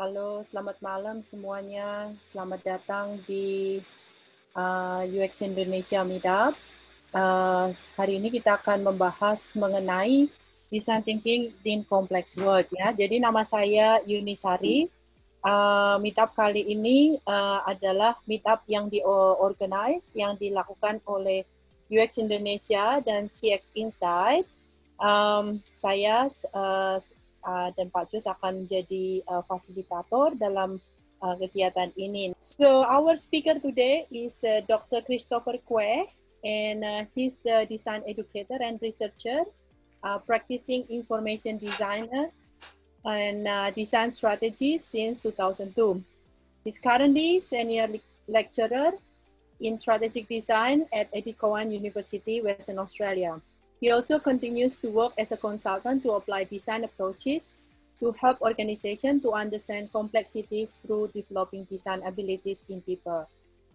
Halo, selamat malam semuanya. Selamat datang di uh, UX Indonesia Meetup. Uh, hari ini kita akan membahas mengenai design thinking in complex world ya. Jadi nama saya Yunisari. Uh, meetup kali ini uh, adalah meetup yang diorganize yang dilakukan oleh UX Indonesia dan CX Insight. Um, saya uh, uh, dan Pak akan menjadi uh, fasilitator dalam uh, kegiatan ini. So our speaker today is uh, Dr. Christopher Kueh, and uh, he's the design educator and researcher, uh, practicing information designer and uh, design strategy since 2002. He's currently senior le lecturer in strategic design at Edith Cowan University, Western Australia. He also continues to work as a consultant to apply design approaches to help organizations to understand complexities through developing design abilities in people.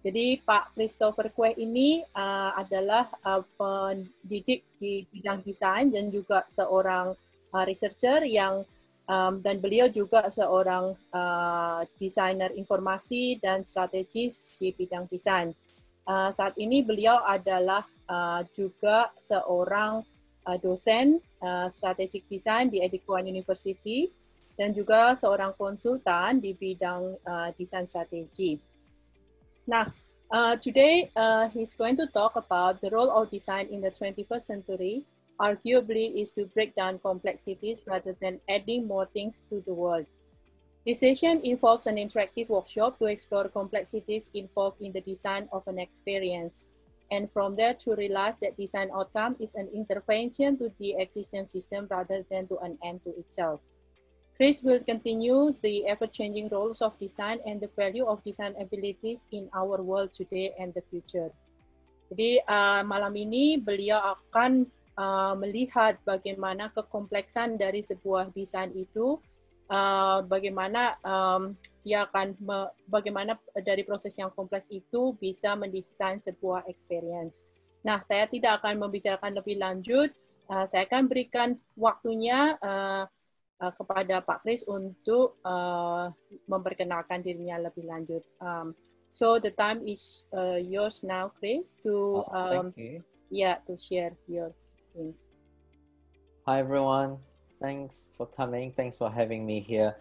Jadi Pak Christopher Kwe ini uh, adalah uh, pendidik di bidang desain dan juga seorang uh, researcher yang um, dan beliau juga seorang uh, desainer informasi dan strategis di bidang desain. Uh, saat ini beliau adalah uh, juga seorang uh, dosen uh, strategic design di Edith Cowan University dan juga seorang konsultan di bidang uh, desain strategi. Nah, uh, today uh, he's going to talk about the role of design in the 21st century. Arguably, is to break down complexities rather than adding more things to the world. This session involves an interactive workshop to explore complexities involved in the design of an experience. And from there to realize that design outcome is an intervention to the existing system rather than to an end to itself. Chris will continue the ever-changing roles of design and the value of design abilities in our world today and the future. Jadi uh, malam ini beliau akan uh, melihat bagaimana kekompleksan dari sebuah desain itu uh, bagaimana um, dia akan me, bagaimana dari proses yang kompleks itu bisa mendesain sebuah experience. Nah, saya tidak akan membicarakan lebih lanjut. Uh, saya akan berikan waktunya uh, uh, kepada Pak Kris untuk uh, memperkenalkan dirinya lebih lanjut. Um, so the time is uh, yours now, Chris, to oh, um, yeah to share your thing. Hi everyone. Thanks for coming. Thanks for having me here.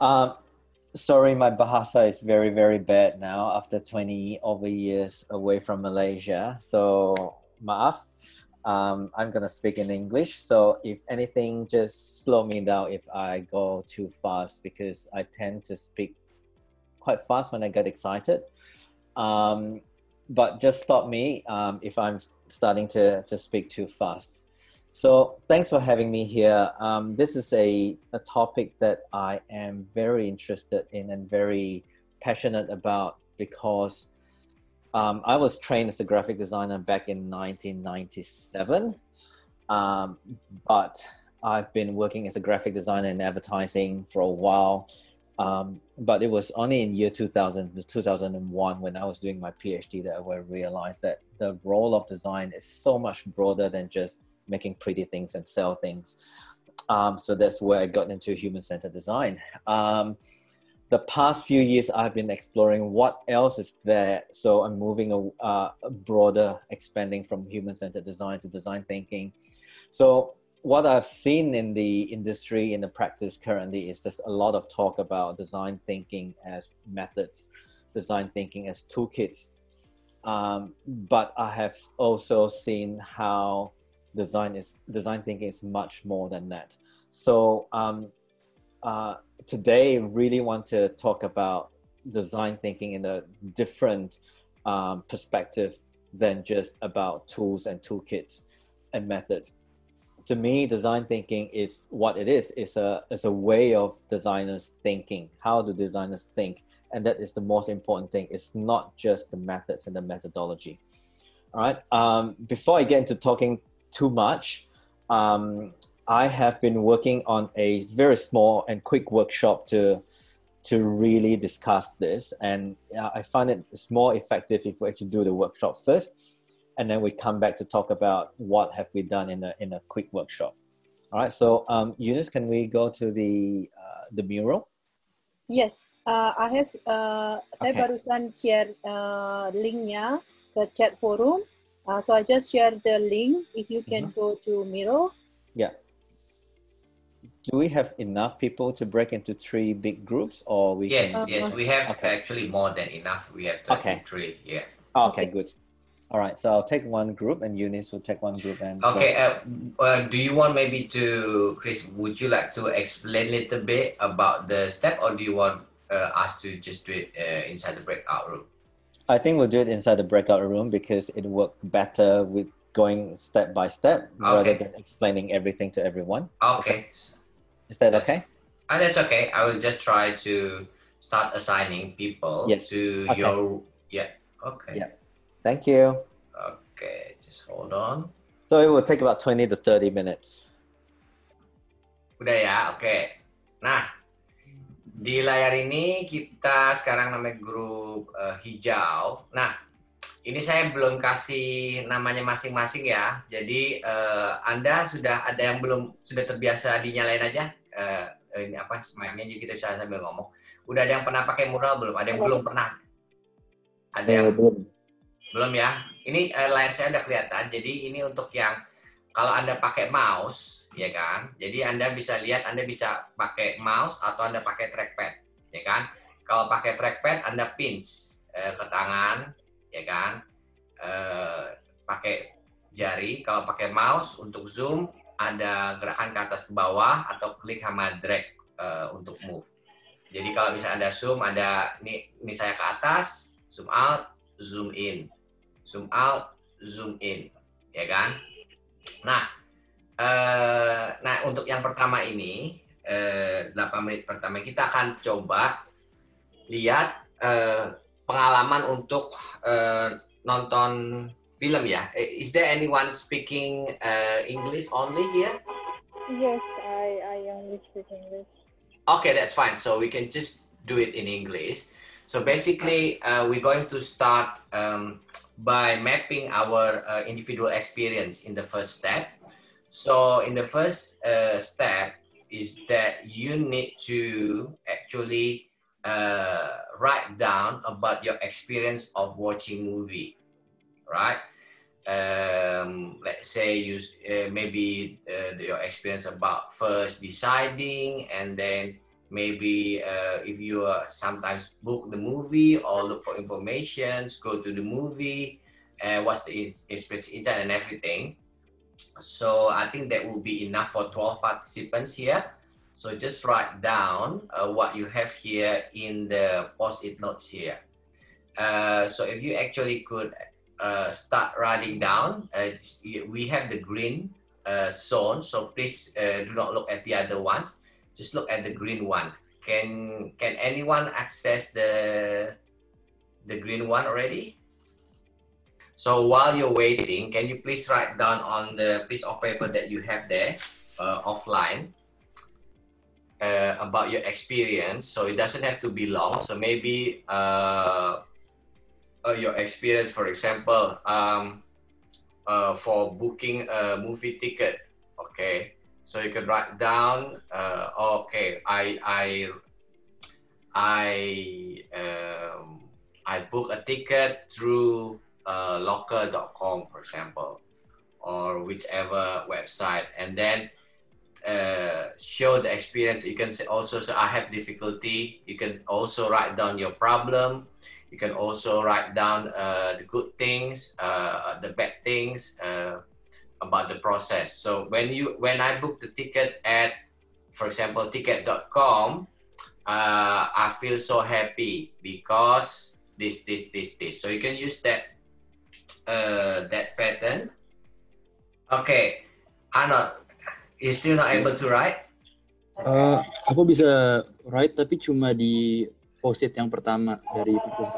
Um, sorry, my Bahasa is very, very bad now after 20 over years away from Malaysia. So, maaf. Um, I'm going to speak in English. So, if anything, just slow me down if I go too fast because I tend to speak quite fast when I get excited. Um, but just stop me um, if I'm starting to, to speak too fast. So thanks for having me here. Um, this is a, a topic that I am very interested in and very passionate about because um, I was trained as a graphic designer back in 1997, um, but I've been working as a graphic designer in advertising for a while. Um, but it was only in year 2000 2001 when I was doing my PhD that I realized that the role of design is so much broader than just making pretty things and sell things. Um, so that's where I got into human-centered design. Um, the past few years, I've been exploring what else is there. So I'm moving a, uh, broader, expanding from human-centered design to design thinking. So what I've seen in the industry, in the practice currently, is there's a lot of talk about design thinking as methods, design thinking as toolkits. Um, but I have also seen how design is design thinking is much more than that. So um, uh, today, really want to talk about design thinking in a different um, perspective than just about tools and toolkits and methods. To me, design thinking is what it is. It's a it's a way of designers thinking. How do designers think? And that is the most important thing. It's not just the methods and the methodology. All right. Um, before I get into talking too much. Um, I have been working on a very small and quick workshop to to really discuss this, and uh, I find it it's more effective if we actually do the workshop first, and then we come back to talk about what have we done in a in a quick workshop. All right, so um, Eunice, can we go to the uh, the mural? Yes, uh, I have. Uh, Saya Okay. barusan share uh, linknya ke chat forum. Uh, so I just share the link. If you can go to Miro. Yeah. Do we have enough people to break into three big groups, or we Yes, can? yes, we have Okay. actually more than enough. We have Okay. 33. Yeah. Oh, okay, good. All right, so I'll take one group, and Eunice will take one group, and Okay. Uh, uh, do you want maybe to, Chris? Would you like to explain a little bit about the step, or do you want uh, us to just do it uh, inside the breakout room? I think we'll do it inside the breakout room because it work better with going step by step rather than explaining everything to everyone. Ah, okay. Is that Yes. okay? And that's okay. I will just try to start assigning people Yes. to Okay. your. Yeah. Okay. Yes. Thank you. Okay. Just hold on. So it will take about 20 to 30 minutes. Udah ya, oke. Nah, di layar ini kita sekarang namanya grup eh, hijau. Nah, ini saya belum kasih namanya masing-masing ya. Jadi eh, Anda sudah ada yang belum sudah terbiasa dinyalain aja. Eh, ini apa smile-nya jadi kita bisa sambil ngomong. Udah ada yang pernah pakai mural belum? Ada yang belum pernah? Ada yang belum. belum ya. Ini eh, layar saya udah kelihatan. Jadi ini untuk yang kalau Anda pakai mouse, ya kan? Jadi Anda bisa lihat Anda bisa pakai mouse atau Anda pakai trackpad, ya kan? Kalau pakai trackpad Anda pinch eh, ke tangan, ya kan? Eh, pakai jari. Kalau pakai mouse untuk zoom ada gerakan ke atas ke bawah atau klik sama drag eh, untuk move. Jadi kalau bisa Anda zoom ada ini ini saya ke atas, zoom out, zoom in zoom out, zoom in, ya kan? Nah, eh, nah untuk yang pertama ini, eh, 8 menit pertama kita akan coba lihat eh, pengalaman untuk eh, nonton film ya. Eh, Is there anyone speaking eh, English only here? Yes, I, I only speak English. Okay, that's fine. So we can just do it in English. So basically, uh, we're going to start um, by mapping our uh, individual experience in the first step. So in the first uh, step is that you need to actually uh, write down about your experience of watching movie, right? Um, let's say you uh, maybe uh, your experience about first deciding and then maybe uh, if you uh, sometimes book the movie or look for information go to the movie and watch the experience inside and everything. So i think that will be enough for 12 participants here. So just write down uh, what you have here in the post-it notes here. Uh, so if you actually could uh, start writing down uh, we have the green uh, zone. So please uh, do not look at the other ones just look at the green one. Can can anyone access the the green one already? So while you're waiting, can you please write down on the piece of paper that you have there uh, offline uh, about your experience? So it doesn't have to be long. So maybe uh, uh, your experience, for example, um, uh, for booking a movie ticket. Okay, so you can write down uh, okay i i i um, i book a ticket through uh, loket.com for example or whichever website. And then uh, show the experience. You can say also so i have difficulty. You can also write down your problem. You can also write down uh, the good things uh, the bad things uh, about the process. So when you when I book the ticket at, for example, ticket.com, uh, I feel so happy because this this this this. So you can use that uh, that pattern. Okay, Arnold, you still not able to write? Eh, aku bisa write tapi cuma di post-it yang pertama dari.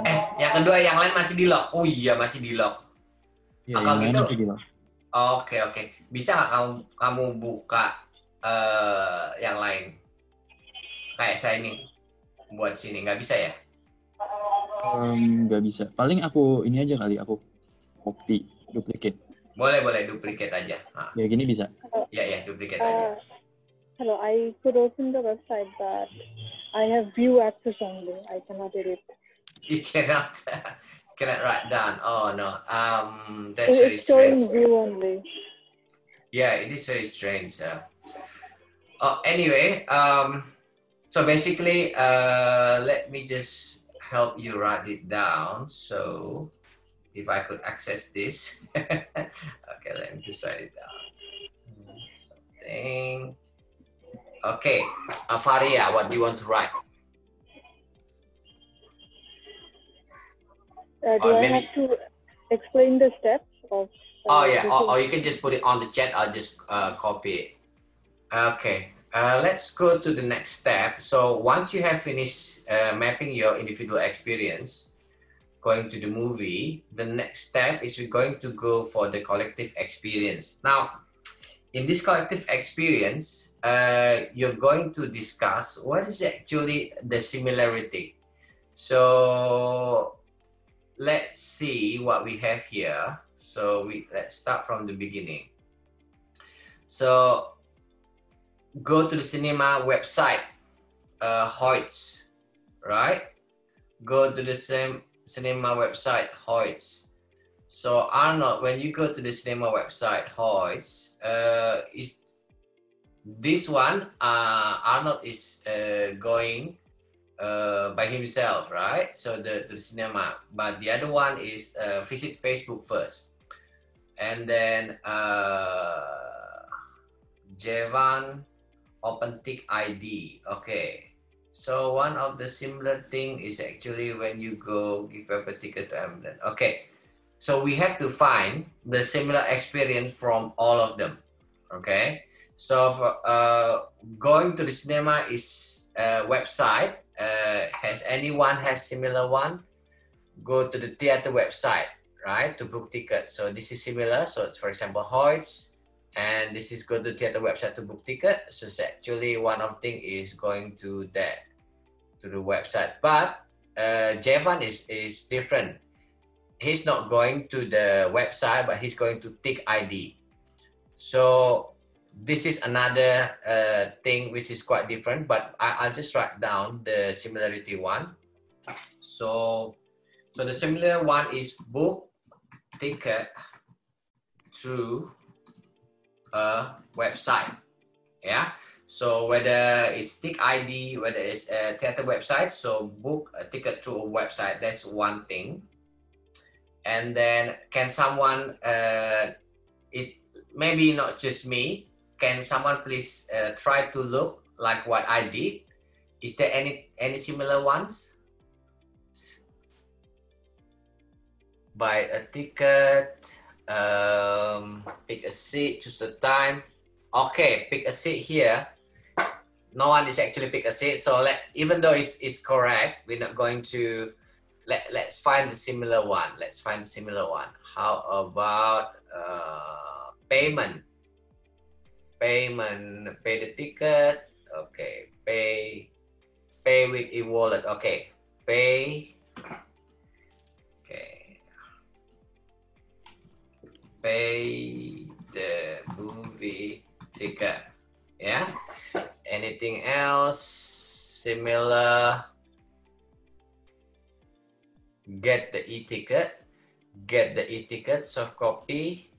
Eh, yang kedua yang lain masih di lock. Oh iya masih di lock. Ya, kalau gitu- masih di lock. Oke oke, bisa nggak kamu kamu buka eh, yang lain? Kayak saya ini buat sini nggak bisa ya? Nggak bisa. Paling aku ini aja kali aku copy duplicate. Boleh boleh duplicate aja. Ah, Ya gini bisa. ya ya duplicate aja. Uh, hello, I could open the website, but I have view access only. I cannot edit. You cannot cannot write down. Oh no. Um, that's It- very It's showing strange. view only. Yeah, it is very strange. Uh, oh, anyway, um, so basically, uh, let me just help you write it down. So, if I could access this, okay, let me just write it down. Something. Okay, Afaria, what do you want to write? Uh, do I have to explain the steps of? Oh uh, yeah, or, or you can just put it on the chat. I'll just uh, copy it. Okay, uh, let's go to the next step. So once you have finished uh, mapping your individual experience, going to the movie, the next step is we're going to go for the collective experience. Now, in this collective experience, uh, you're going to discuss what is actually the similarity. So let's see what we have here. So we let's start from the beginning. So go to the cinema website, uh, Hoyts, right? Go to the same cinema website, Hoyts. So Arnold, when you go to the cinema website, Hoyts, uh, is this one? Uh, Arnold is uh, going uh, by himself, right? So the, the cinema, but the other one is uh, visit Facebook first, and then uh, Jevan open TIX ID. Okay, so one of the similar thing is actually when you go give up a ticket to Emden. Okay, so we have to find the similar experience from all of them. Okay, so for, uh, going to the cinema is uh, website uh, has anyone has similar one? Go to the theater website right to book ticket. So this is similar. So it's for example Hoyts and this is go to the theater website to book ticket. So it's actually one of thing is going to that to the website. But uh, Jevan is is different. He's not going to the website but he's going to TIX ID so this is another uh, thing which is quite different, but I, I'll just write down the similarity one. So, so the similar one is book ticket through a website. Yeah. So whether it's TIX ID, whether it's a theater website, so book a ticket through a website. That's one thing. And then can someone uh, is maybe not just me can someone please uh, try to look like what I did? Is there any any similar ones? Buy a ticket, um, pick a seat, choose a time. Okay, pick a seat here. No one is actually pick a seat, so let even though it's it's correct, we're not going to let let's find the similar one. Let's find the similar one. How about uh, payment? Payment, pay the ticket. Okay, pay, pay with e-wallet. Okay, pay. Okay, pay the movie ticket. Yeah. Anything else similar? Get the e-ticket. Get the e-ticket soft copy.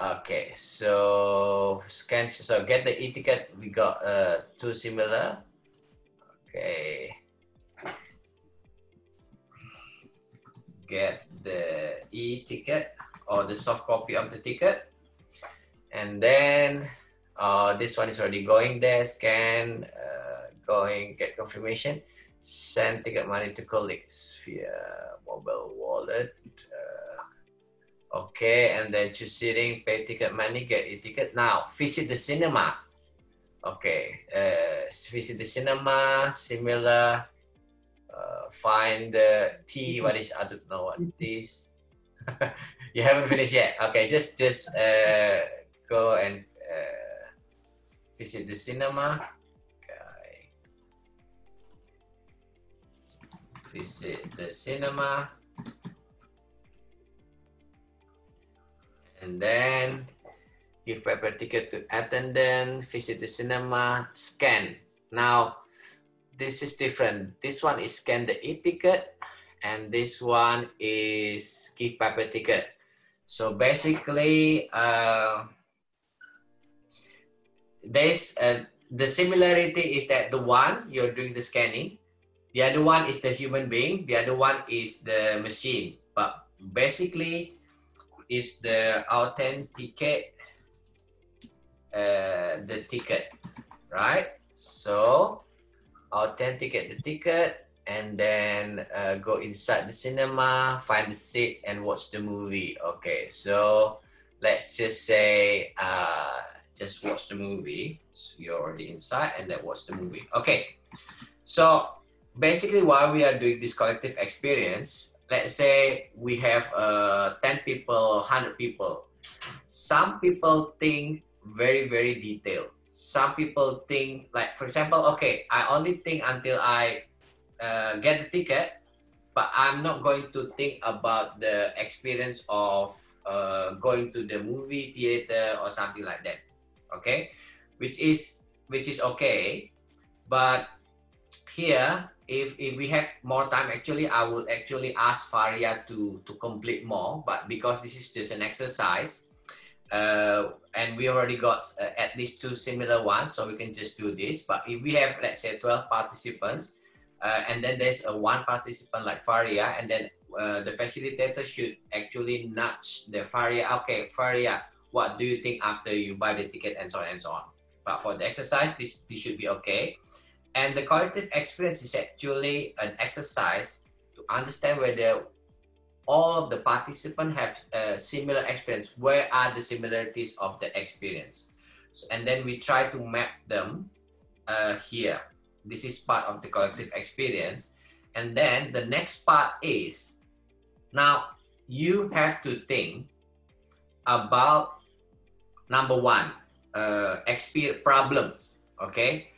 Okay, so scan. So get the e-ticket. We got uh, two similar. Okay. Get the e-ticket or the soft copy of the ticket, and then uh, this one is already going there. Scan, uh, going get confirmation. Send ticket money to colleagues via mobile wallet. Uh, Okay, and then choose seating, pay ticket money, get a ticket. Now, visit the cinema. Okay, uh, visit the cinema, similar. Uh, find the tea. what is, I don't know what it is. you haven't finished yet. Okay, just just uh, go and uh, visit the cinema. Okay. Visit the cinema. And then give paper ticket to attendant, visit the cinema, scan. Now, this is different. This one is scan the e-ticket, and this one is give paper ticket. So basically, uh, there's uh, the similarity is that the one you're doing the scanning, the other one is the human being, the other one is the machine. But basically, is the authenticate uh, the ticket, right? So authenticate the ticket and then uh, go inside the cinema, find the seat and watch the movie. Okay, so let's just say uh, just watch the movie. So you're already inside and then watch the movie. Okay, so basically while we are doing this collective experience, let's say we have uh, 10 people, 100 people. Some people think very, very detailed some people think like for example okay i only think until i uh, get the ticket but i'm not going to think about the experience of uh, going to the movie theater or something like that okay which is which is okay but here if if we have more time actually i would actually ask faria to to complete more but because this is just an exercise uh, and we already got uh, at least two similar ones, so we can just do this. But if we have, let's say, 12 participants, uh, and then there's a one participant like Faria, and then uh, the facilitator should actually nudge the Faria, okay, Faria, what do you think after you buy the ticket, and so on and so on. But for the exercise, this, this should be okay. And the collective experience is actually an exercise to understand whether all of the participants have a similar experience. Where are the similarities of the experience? So, and then we try to map them uh, here. This is part of the collective experience. And then the next part is, now you have to think about number one, uh, experience problems, okay?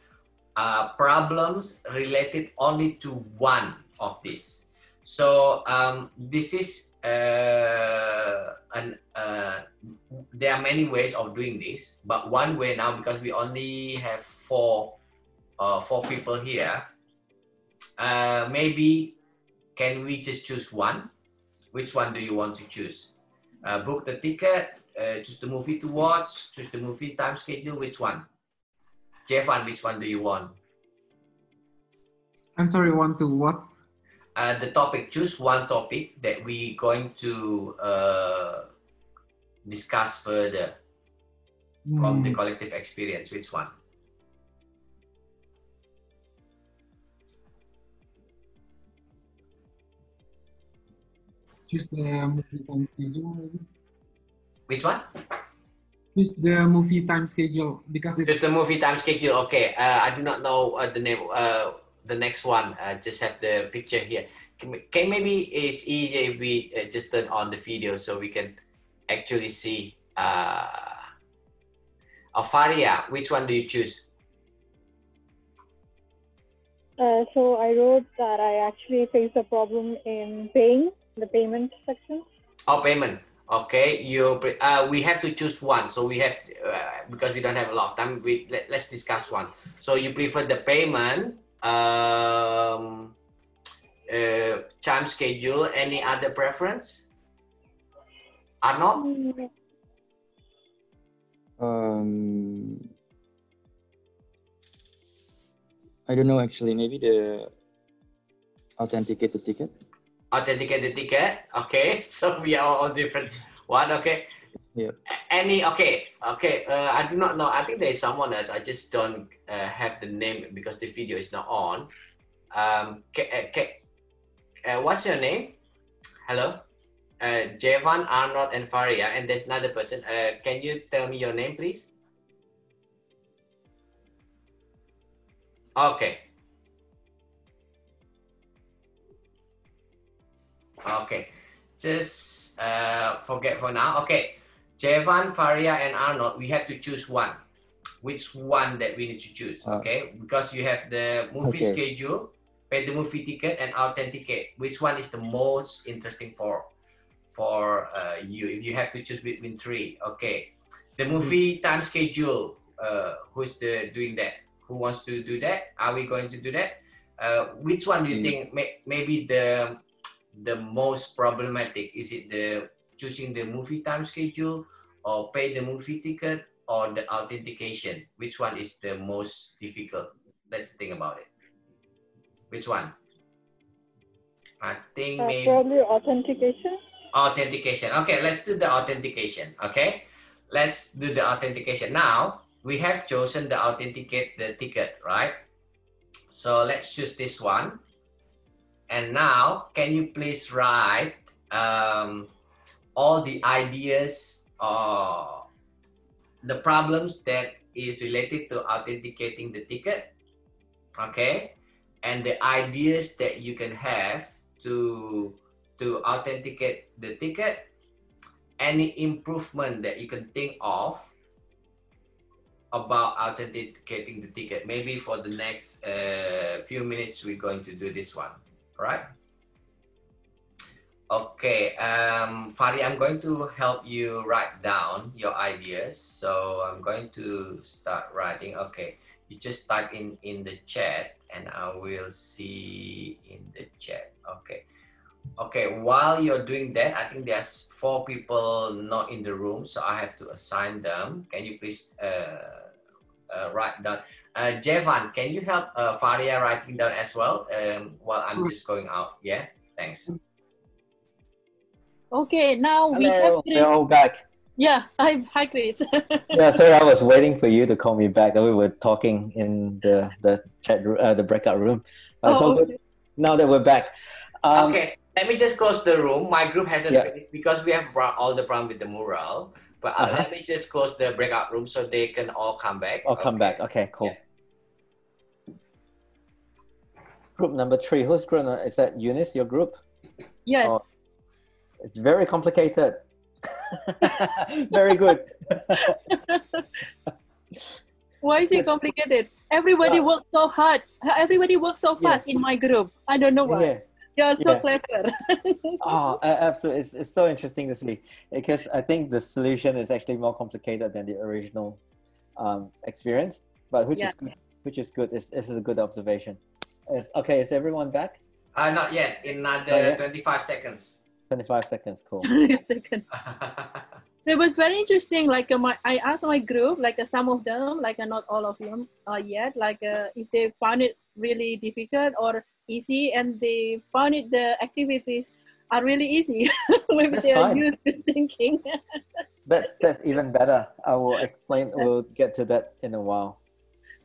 Uh, problems related only to one of these so um, this is uh, an, uh, there are many ways of doing this, but one way now because we only have four uh, four people here, uh, maybe can we just choose one? Which one do you want to choose? Uh, book the ticket, uh, choose the movie to watch, choose the movie time schedule. Which one? Jevan, which one do you want? I'm sorry, one to what? uh, the topic, choose one topic that we going to uh, discuss further mm. from the hmm. collective experience. Which one? Choose the movie maybe. Which one? Choose the movie time schedule because it's... Choose the movie time schedule. Okay, uh, I do not know uh, the name uh, the next one, uh, just have the picture here. Can, can maybe it's easier if we uh, just turn on the video so we can actually see. Uh, Alfaria, which one do you choose? Uh, so I wrote that I actually face a problem in paying the payment section. Oh, payment. Okay, you. Uh, we have to choose one. So we have uh, because we don't have a lot of time. We let, let's discuss one. So you prefer the payment um, uh, time schedule, any other preference? Arnold? Um, I don't know actually. Maybe the authenticated ticket. Authenticated ticket. Okay, so we are all different. One. Okay. Yeah. Any okay, okay. Uh, I do not know. I think there is someone else. I just don't uh, have the name because the video is not on. Um, uh, uh, what's your name? Hello, uh, Jevan, Arnold, and Faria, and there's another person. Uh, can you tell me your name, please? Okay. Okay. Just uh, forget for now. Okay. Jevan, Faria, and Arnold, we have to choose one. Which one that we need to choose, uh, okay? Because you have the movie okay. schedule, pay the movie ticket, and authenticate. Which one is the most interesting for for uh, you? If you have to choose between three, okay. The movie mm. time schedule, uh, who's the doing that? Who wants to do that? Are we going to do that? uh, which one do you Mm. think may, maybe the the most problematic? Is it the choosing the movie time schedule, or pay the movie ticket, or the authentication? Which one is the most difficult? Let's think about it. Which one? I think Uh, maybe probably authentication. authentication. Okay, let's do the authentication. Okay, let's do the authentication. Now we have chosen the authenticate the ticket, right? So let's choose this one. And now, can you please write um, all the ideas or the problems that is related to authenticating the ticket? Okay, and the ideas that you can have to to authenticate the ticket, any improvement that you can think of about authenticating the ticket. Maybe for the next uh, few minutes, we're going to do this one, right? Okay, um, Fari, I'm going to help you write down your ideas. So I'm going to start writing. Okay, you just type in in the chat, and I will see in the chat. Okay. Okay, while you're doing that, I think there's four people not in the room, so I have to assign them. Can you please uh, write down? Uh, Jevan, can you help uh, Faria writing down as well um, while I'm just going out? Yeah, thanks. Okay, now we have Hello, Chris. we're all back. Yeah, hi, hi, Chris. Yeah, sorry, I was waiting for you to call me back. We were talking in the the chat, ro- uh, the breakout room. Uh, so oh, good. okay. Now that we're back, um, okay, let me just close the room. My group hasn't Yeah. finished because we have brought all the problem with the mural. But uh, Uh-huh. let me just close the breakout room so they can all come back. I'll come back. Okay, cool. Yeah. Group number three. Who's group? nu- Is that Eunice? Your group? Yes. Oh. It's very complicated. very good. Why is it complicated? Everybody Yeah. works so hard. Everybody works so Yeah. fast in my group. I don't know why. yeah. You're so Yeah. clever. Oh, absolutely. It's, it's so interesting to see because I think the solution is actually more complicated than the original um, experience, but which Yeah. is good. Which is good. This this is a good observation. Is, okay, is everyone back? Uh, not yet. In another yeah? 25 seconds. 25 seconds. Cool. Second. It was very interesting. Like uh, my, I asked my group, like uh, some of them, like uh, not all of them uh, yet, like uh, if they found it really difficult or easy, and they found it the activities are really easy. Maybe That's they are used to thinking. That's that's even better. I will explain. We'll get to that in a while.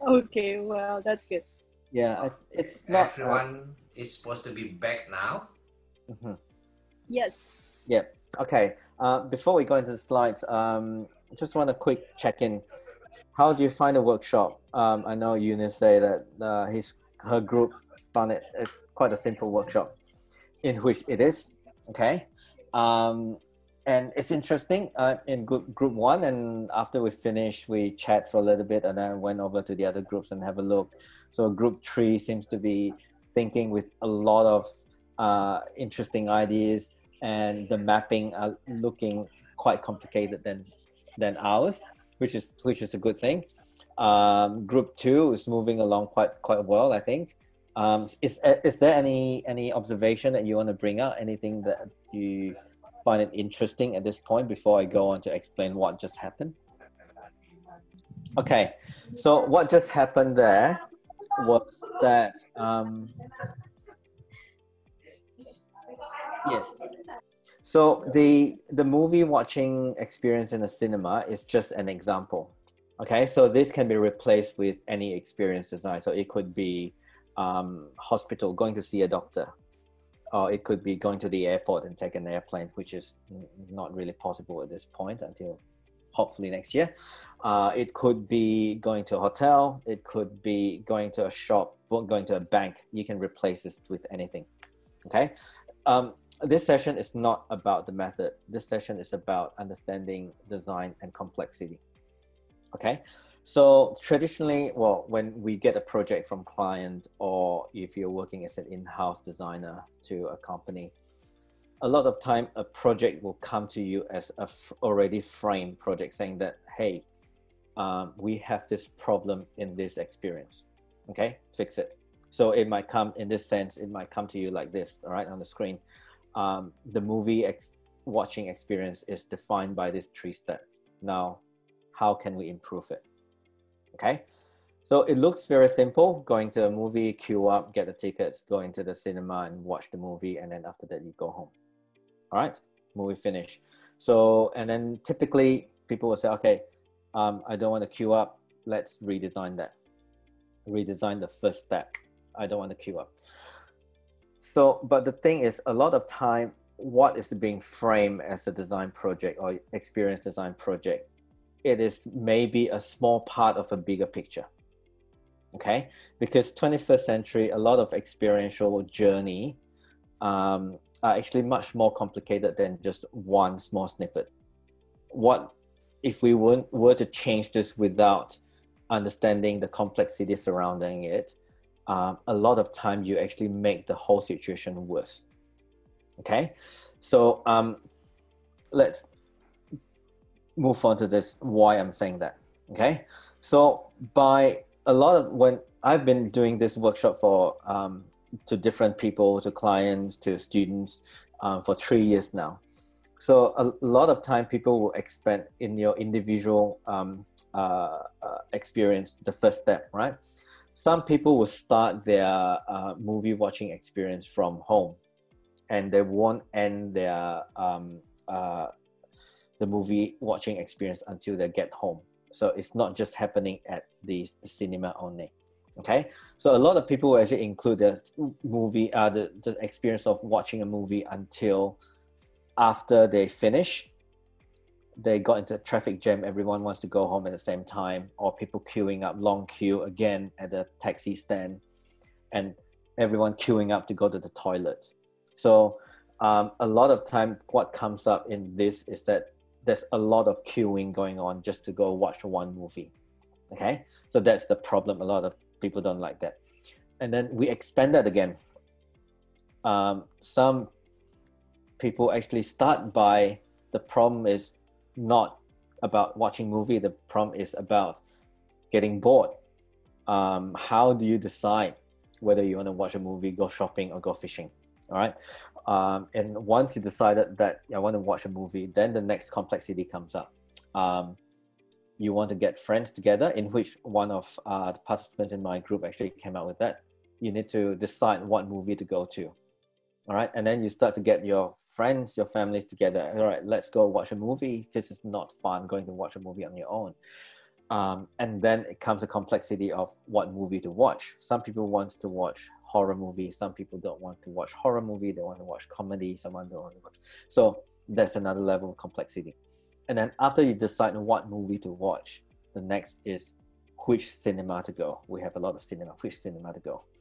okay, well that's good. Yeah, I, it's not. uh, Everyone is supposed to be back now. mhm. Yes. Yeah. Okay. Uh, before we go into the slides, um, just want a quick check-in. How do you find the workshop? Um, I know Eunice say that uh, his her group found it as quite a simple workshop, in which it is. Okay. Um, and it's interesting uh, in group group one, and after we finished, we chat for a little bit, and then went over to the other groups and have a look. So group three seems to be thinking with a lot of uh, interesting ideas and the mapping are looking quite complicated than than ours, which is which is a good thing. Um, group two is moving along quite quite well, I think. Um, is is there any any observation that you want to bring out? Anything that you find it interesting at this point before I go on to explain what just happened? Okay, so what just happened there was that um, yes so the the movie watching experience in the cinema is just an example. Okay, so this can be replaced with any experience design. So it could be um, hospital, going to see a doctor, or it could be going to the airport and take an airplane, which is not really possible at this point until hopefully next year. Uh, it could be going to a hotel. It could be going to a shop, going to a bank. You can replace this with anything. Okay. Um, this session is not about the method. This session is about understanding design and complexity. Okay, so traditionally, well, when we get a project from client or if you're working as an in-house designer to a company, a lot of time a project will come to you as a f- already framed project saying that, hey, um, we have this problem in this experience. Okay, fix it. So it might come in this sense, it might come to you like this, all right, on the screen. Um, the movie ex- watching experience is defined by these three steps. Now, how can we improve it? Okay, so it looks very simple going to a movie, queue up, get the tickets, go into the cinema and watch the movie, and then after that, you go home. All right, movie finish. So, and then typically people will say, okay, um, I don't want to queue up. Let's redesign that. Redesign the first step. I don't want to queue up. So, but the thing is, a lot of time, what is being framed as a design project or experience design project, it is maybe a small part of a bigger picture. Okay, because 21st century, a lot of experiential journey um, are actually much more complicated than just one small snippet. What if we were, were to change this without understanding the complexity surrounding it? Um, a lot of time you actually make the whole situation worse. Okay, so um, let's move on to this. Why I'm saying that? Okay, so by a lot of when I've been doing this workshop for um, to different people, to clients, to students um, for three years now. So a lot of time people will expect in your individual um, uh, uh, experience the first step, right? Some people will start their uh, movie watching experience from home, and they won't end their um, uh, the movie watching experience until they get home. So it's not just happening at the, the cinema only okay? So a lot of people actually include the movie uh, the, the experience of watching a movie until after they finish. They got into a traffic jam everyone wants to go home at the same time or people queuing up long queue again at the taxi stand and everyone queuing up to go to the toilet. So um, a lot of time what comes up in this is that there's a lot of queuing going on just to go watch one movie okay? So that's the problem. A lot of people don't like that. And then we expand that again. Um, some people actually start by the problem is not about watching movie the problem is about getting bored. Um, how do you decide whether you want to watch a movie go shopping or go fishing all right um, and once you decided that i want to watch a movie then the next complexity comes up um, you want to get friends together, in which one of uh, the participants in my group actually came out with that. You need to decide what movie to go to. All right. And then you start to get your friends, your families together. All right, let's go watch a movie because it's not fun going to watch a movie on your own. Um, and then it comes a complexity of what movie to watch. Some people want to watch horror movies. Some people don't want to watch horror movie. They want to watch comedy. Someone don't want to watch. So that's another level of complexity and then after you decide what movie to watch, the next is which cinema to go. We have a lot of cinema, which cinema to go.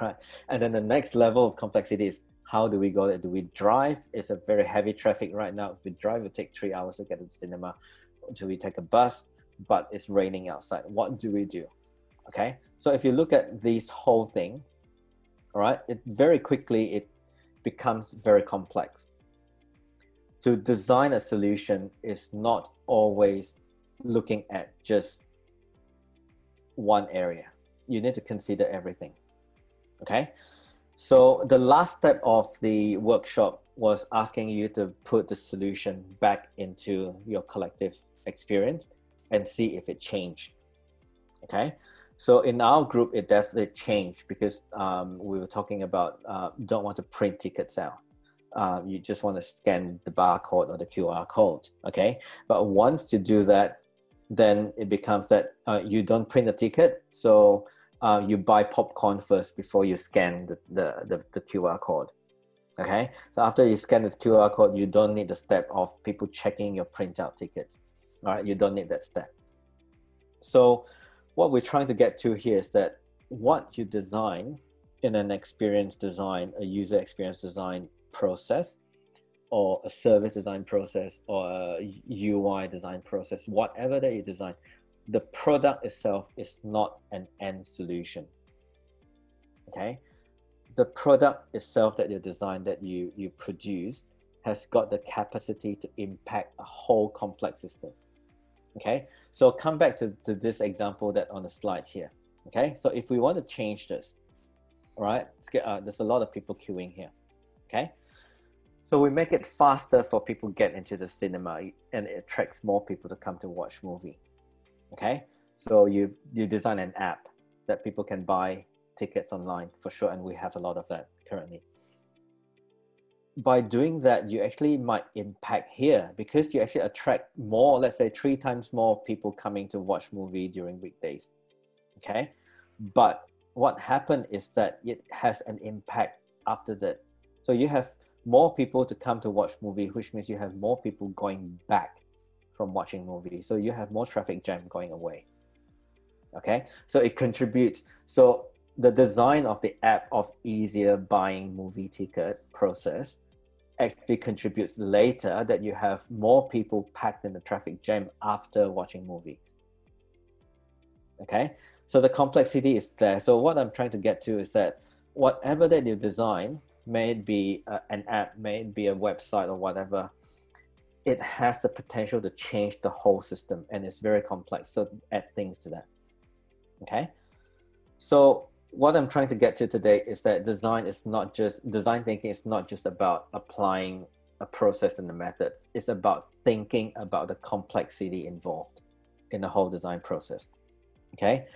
Right. And then the next level of complexity is how do we go there? Do we drive? It's a very heavy traffic right now. If we drive, it take three hours to get to the cinema. Do we take a bus? But it's raining outside. What do we do? Okay. So if you look at this whole thing, all right, it very quickly it becomes very complex to design a solution is not always looking at just one area. You need to consider everything. Okay? So the last step of the workshop was asking you to put the solution back into your collective experience and see if it changed. Okay? So in our group, it definitely changed because um, we were talking about uh, don't want to print tickets out uh, you just want to scan the barcode or the QR code, okay? But once you do that, then it becomes that uh, you don't print the ticket, so uh, you buy popcorn first before you scan the, the, the, the, QR code, okay? So after you scan the QR code, you don't need the step of people checking your printout tickets, all right? You don't need that step. So what we're trying to get to here is that what you design in an experience design, a user experience design process or a service design process or a UI design process, whatever that you design, the product itself is not an end solution. Okay? The product itself that you design, that you, you produce, has got the capacity to impact a whole complex system. Okay? So come back to, to this example that on the slide here. Okay? So if we want to change this, right, uh, there's a lot of people queuing here. Okay, so we make it faster for people to get into the cinema, and it attracts more people to come to watch movie. Okay, so you you design an app that people can buy tickets online for sure, and we have a lot of that currently. By doing that, you actually might impact here because you actually attract more, let's say three times more people coming to watch movie during weekdays. Okay, but what happened is that it has an impact after that. So you have more people to come to watch movie, which means you have more people going back from watching movie. So you have more traffic jam going away. Okay, so it contributes. So the design of the app of easier buying movie ticket process actually contributes later that you have more people packed in the traffic jam after watching movie. Okay, so the complexity is there. So what I'm trying to get to is that whatever that you design, may it be uh, an app, may it be a website or whatever, it has the potential to change the whole system and it's very complex. So add things to that. Okay. So what I'm trying to get to today is that design is not just design thinking is not just about applying a process and the methods. It's about thinking about the complexity involved in the whole design process. Okay.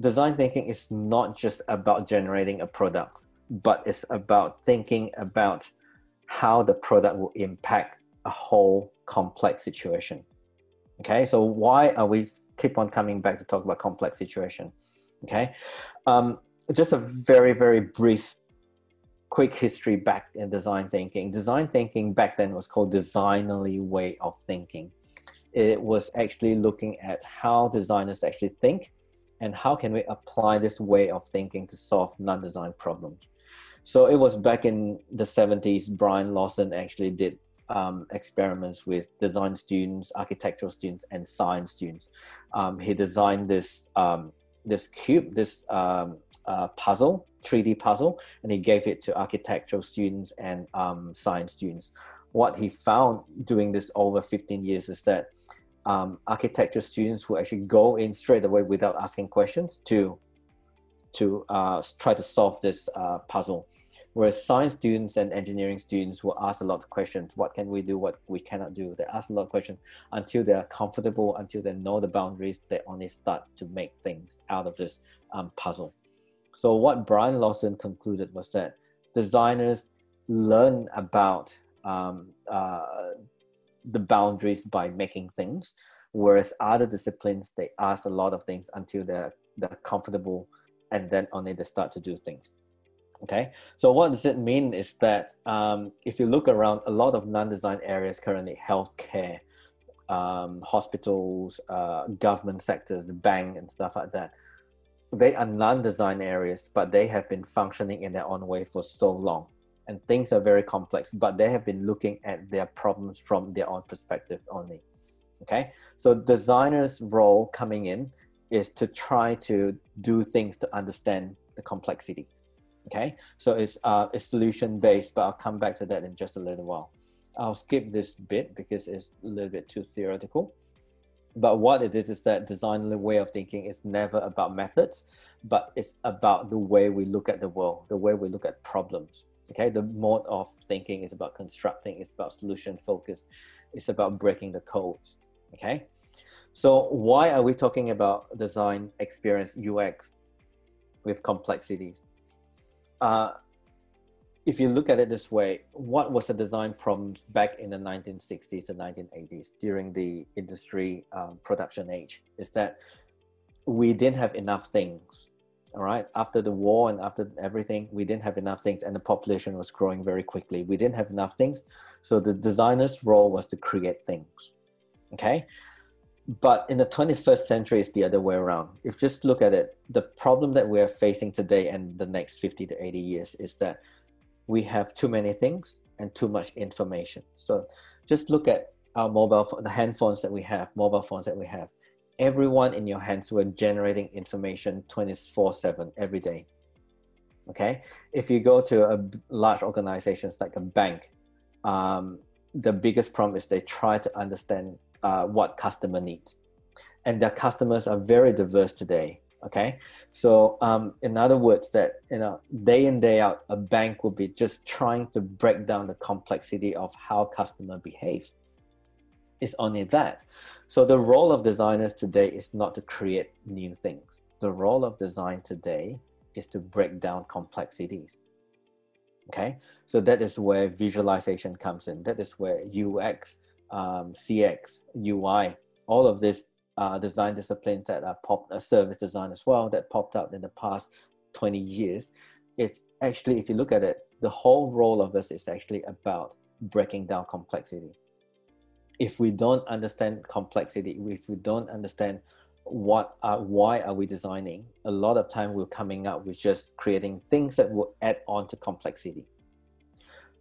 Design thinking is not just about generating a product, but it's about thinking about how the product will impact a whole complex situation. Okay, so why are we keep on coming back to talk about complex situation? Okay, um, just a very very brief, quick history back in design thinking. Design thinking back then was called designerly way of thinking. It was actually looking at how designers actually think and how can we apply this way of thinking to solve non-design problems. So it was back in the 70s, Brian Lawson actually did um, experiments with design students, architectural students, and science students. Um, he designed this um, this cube, this um, uh, puzzle, 3D puzzle, and he gave it to architectural students and um, science students. What he found doing this over 15 years is that um, architecture students will actually go in straight away without asking questions to to uh, try to solve this uh, puzzle. Whereas science students and engineering students will ask a lot of questions. What can we do? What we cannot do? They ask a lot of questions until they're comfortable, until they know the boundaries. They only start to make things out of this um, puzzle. So what Brian Lawson concluded was that designers learn about um, uh, the boundaries by making things, whereas other disciplines they ask a lot of things until they're they're comfortable and then only they start to do things. Okay, so what does it mean is that um, if you look around a lot of non-design areas currently, healthcare, um, hospitals, uh, government sectors, the bank and stuff like that, they are non-design areas, but they have been functioning in their own way for so long. And things are very complex, but they have been looking at their problems from their own perspective only. Okay, so designers' role coming in is to try to do things to understand the complexity. Okay, so it's uh, it's solution based, but I'll come back to that in just a little while. I'll skip this bit because it's a little bit too theoretical. But what it is is that design way of thinking is never about methods, but it's about the way we look at the world, the way we look at problems. Okay, the mode of thinking is about constructing, it's about solution focus, it's about breaking the codes. Okay, so why are we talking about design experience UX with complexities? Uh, if you look at it this way, what was the design problems back in the 1960s and 1980s during the industry um, production age? Is that we didn't have enough things. All right, after the war and after everything, we didn't have enough things, and the population was growing very quickly. We didn't have enough things, so the designer's role was to create things. Okay, but in the 21st century it's the other way around. If just look at it the problem that we're facing today and the next 50 to 80 years is that we have too many things and too much information. So just look at our mobile the handphones that we have mobile phones that we have. Everyone in your hands were generating information 24 7 every day. Okay? If you go to a large organizations like a bank um, the biggest problem is they try to understand uh, what customer needs. And their customers are very diverse today. Okay, so um, in other words, that you know, day in day out, a bank will be just trying to break down the complexity of how customer behave. It's only that. So the role of designers today is not to create new things. The role of design today is to break down complexities. Okay, so that is where visualization comes in. That is where UX, um, CX, UI, all of this uh, design disciplines that are pop, uh, service design as well that popped up in the past 20 years. It's actually, if you look at it, the whole role of this is actually about breaking down complexity. If we don't understand complexity, if we don't understand what are, why are we designing, a lot of time we're coming up with just creating things that will add on to complexity.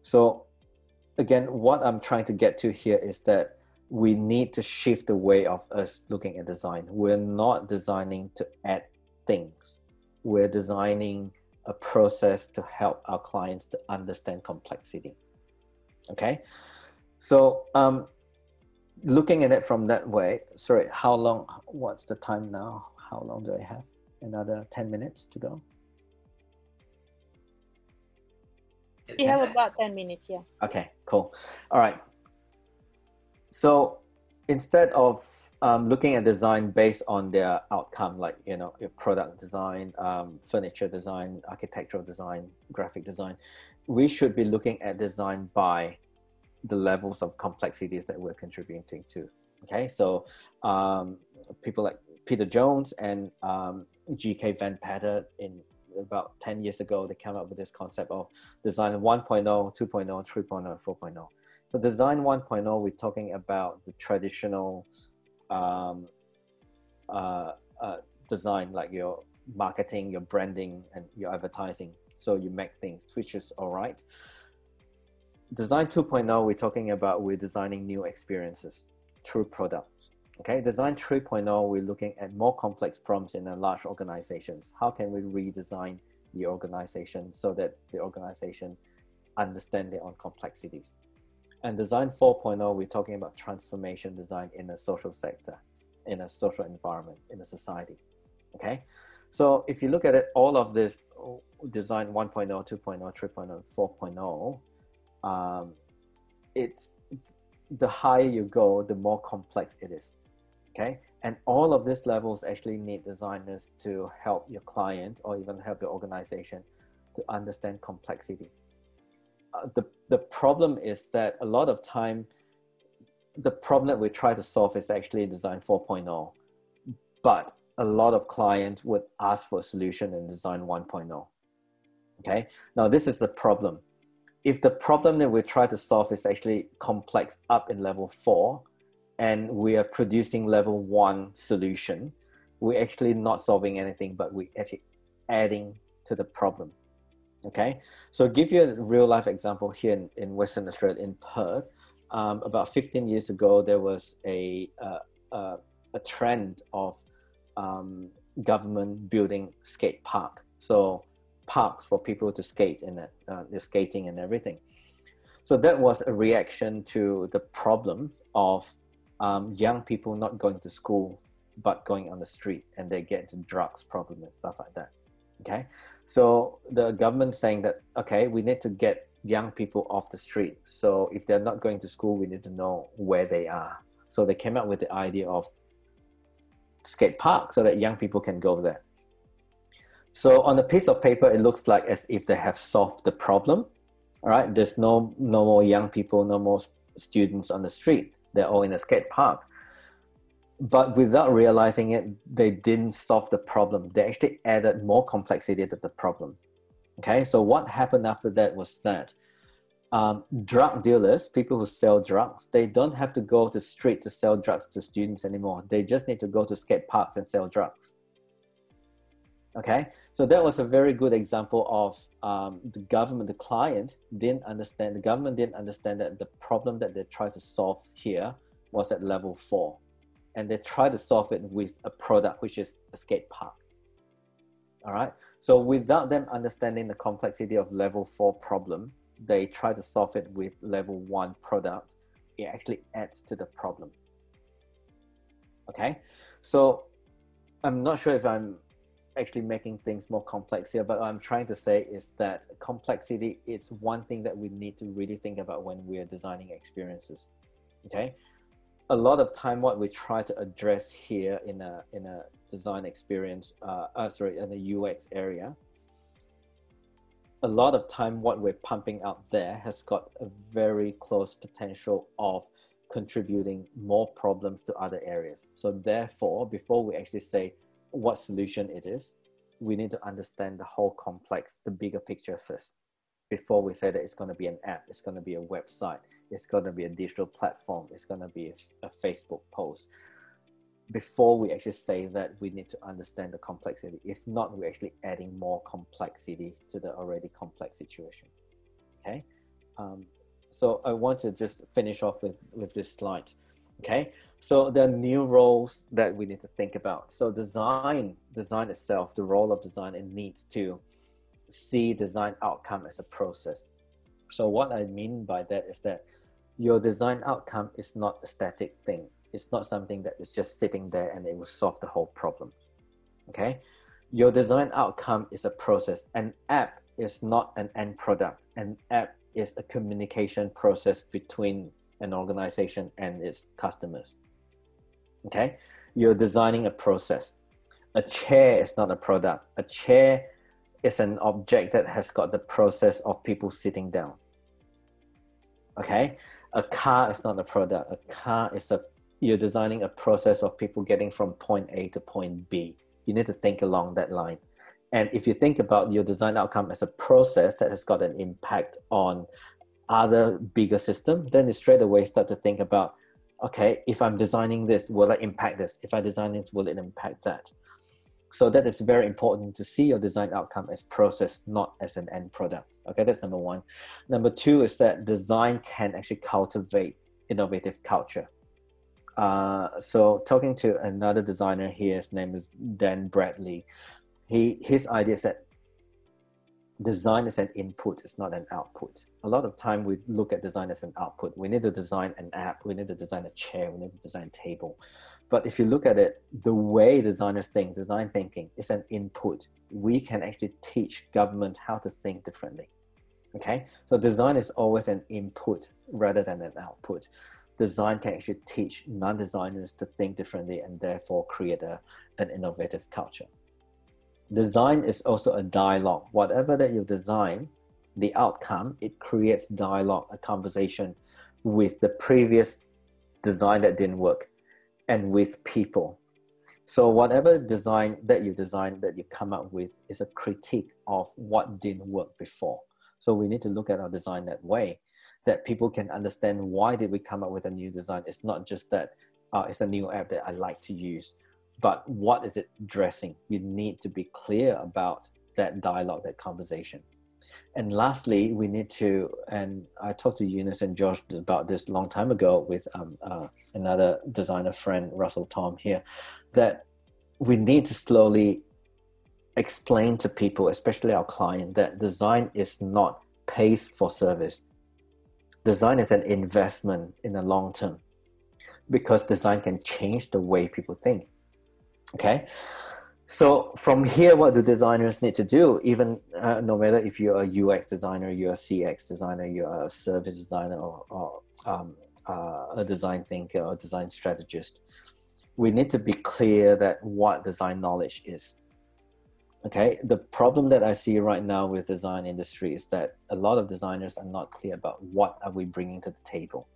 So again, what I'm trying to get to here is that we need to shift the way of us looking at design. We're not designing to add things. We're designing a process to help our clients to understand complexity. Okay, so um, looking at it from that way. Sorry, how long? What's the time now? How long do I have? Another ten minutes to go. We have about 10 minutes, yeah. Okay, cool. All right. So instead of um, looking at design based on their outcome, like you know, your product design, um, furniture design, architectural design, graphic design, we should be looking at design by the levels of complexities that we're contributing to. Okay, so um, people like Peter Jones and um, G.K. Van Patter in about 10 years ago, they came up with this concept of design 1.0, 2.0, 3.0, 4.0. So design 1.0, we're talking about the traditional um, uh, uh, design, like your marketing, your branding, and your advertising. So you make things, which is all right. Design 2.0, we're talking about we're designing new experiences through products. Okay, design 3.0, we're looking at more complex problems in a large organizations. How can we redesign the organization so that the organization understand their own complexities? And design 4.0, we're talking about transformation design in a social sector, in a social environment, in a society. Okay. So if you look at it, all of this design 1.0, 2.0, 3.0, 4.0, um, it's the higher you go, the more complex it is. Okay. And all of these levels actually need designers to help your client or even help your organization to understand complexity. Uh, the the problem is that a lot of time the problem that we try to solve is actually design 4.0 but a lot of clients would ask for a solution in design 1.0 okay? Now this is the problem. If the problem that we try to solve is actually complex up in level 4 and we are producing level 1 solution we're actually not solving anything but we're actually adding to the problem Okay, so give you a real life example here in, in Western Australia, in Perth. Um, about 15 years ago, there was a, uh, uh, a trend of um, government building skate park. So parks for people to skate and uh, skating and everything. So that was a reaction to the problem of um, young people not going to school but going on the street and they get into drugs problem and stuff like that. Okay, so the government saying that okay, we need to get young people off the street. So if they're not going to school, we need to know where they are. So they came up with the idea of skate park so that young people can go there. So on a piece of paper, it looks like as if they have solved the problem. All right, there's no no more young people, no more students on the street. They're all in a skate park but without realizing it, they didn't solve the problem. They actually added more complexity to the problem. Okay, so what happened after that was that um, drug dealers, people who sell drugs, they don't have to go to street to sell drugs to students anymore. They just need to go to skate parks and sell drugs. Okay, so that was a very good example of um, the government, the client didn't understand, the government didn't understand that the problem that they tried to solve here was at level four and they tried to solve it with a product which is a skate park. All right. So without them understanding the complexity of level four problem, they try to solve it with level one product. It actually adds to the problem. Okay. So I'm not sure if I'm actually making things more complex here, but what I'm trying to say is that complexity is one thing that we need to really think about when we're designing experiences. Okay, a lot of time what we try to address here in a in a design experience, uh, uh sorry, in the UX area, a lot of time what we're pumping out there has got a very close potential of contributing more problems to other areas. So therefore, before we actually say what solution it is, we need to understand the whole complex, the bigger picture first. Before we say that it's going to be an app, it's going to be a website, it's going to be a digital platform, it's going to be a, Facebook post. Before we actually say that, we need to understand the complexity. If not, we're actually adding more complexity to the already complex situation. Okay. Um, so I want to just finish off with, with this slide. Okay, so there are new roles that we need to think about. So design, design itself, the role of design, it needs to see design outcome as a process. So what I mean by that is that your design outcome is not a static thing. It's not something that is just sitting there and it will solve the whole problem. Okay, your design outcome is a process. An app is not an end product. An app is a communication process between an organization and its customers. Okay, you're designing a process. A chair is not a product. A chair is an object that has got the process of people sitting down. Okay, a car is not a product. A car is a you're designing a process of people getting from point A to point B. You need to think along that line. And if you think about your design outcome as a process that has got an impact on other bigger system, then you straight away start to think about, okay, if I'm designing this, will I impact this? If I design this, will it impact that? So that is very important to see your design outcome as process, not as an end product. Okay, that's number one. Number two is that design can actually cultivate innovative culture. Uh, so talking to another designer here, his name is Dan Bradley. He his idea is that design is an input, it's not an output. A lot of time we look at design as an output. We need to design an app, we need to design a chair, we need to design a table. But if you look at it, the way designers think, design thinking is an input. We can actually teach government how to think differently. Okay, so design is always an input rather than an output. Design can actually teach non-designers to think differently and therefore create a, an innovative culture design is also a dialogue. Whatever that you design, the outcome, it creates dialogue, a conversation with the previous design that didn't work and with people. So whatever design that you design that you come up with is a critique of what didn't work before. So we need to look at our design that way, that people can understand why did we come up with a new design. It's not just that uh, it's a new app that I like to use but what is it addressing? You need to be clear about that dialogue, that conversation. And lastly, we need to, and I talked to Eunice and Josh about this a long time ago with um, uh, another designer friend, Russell Tom here, that we need to slowly explain to people, especially our client, that design is not pays for service. Design is an investment in the long term because design can change the way people think. Okay. So from here, what do designers need to do? Even uh, no matter if you're a UX designer, you're a CX designer, you're a service designer, or, or um, uh, a design thinker or design strategist, we need to be clear that what design knowledge is. Okay, the problem that I see right now with design industry is that a lot of designers are not clear about what are we bringing to the table.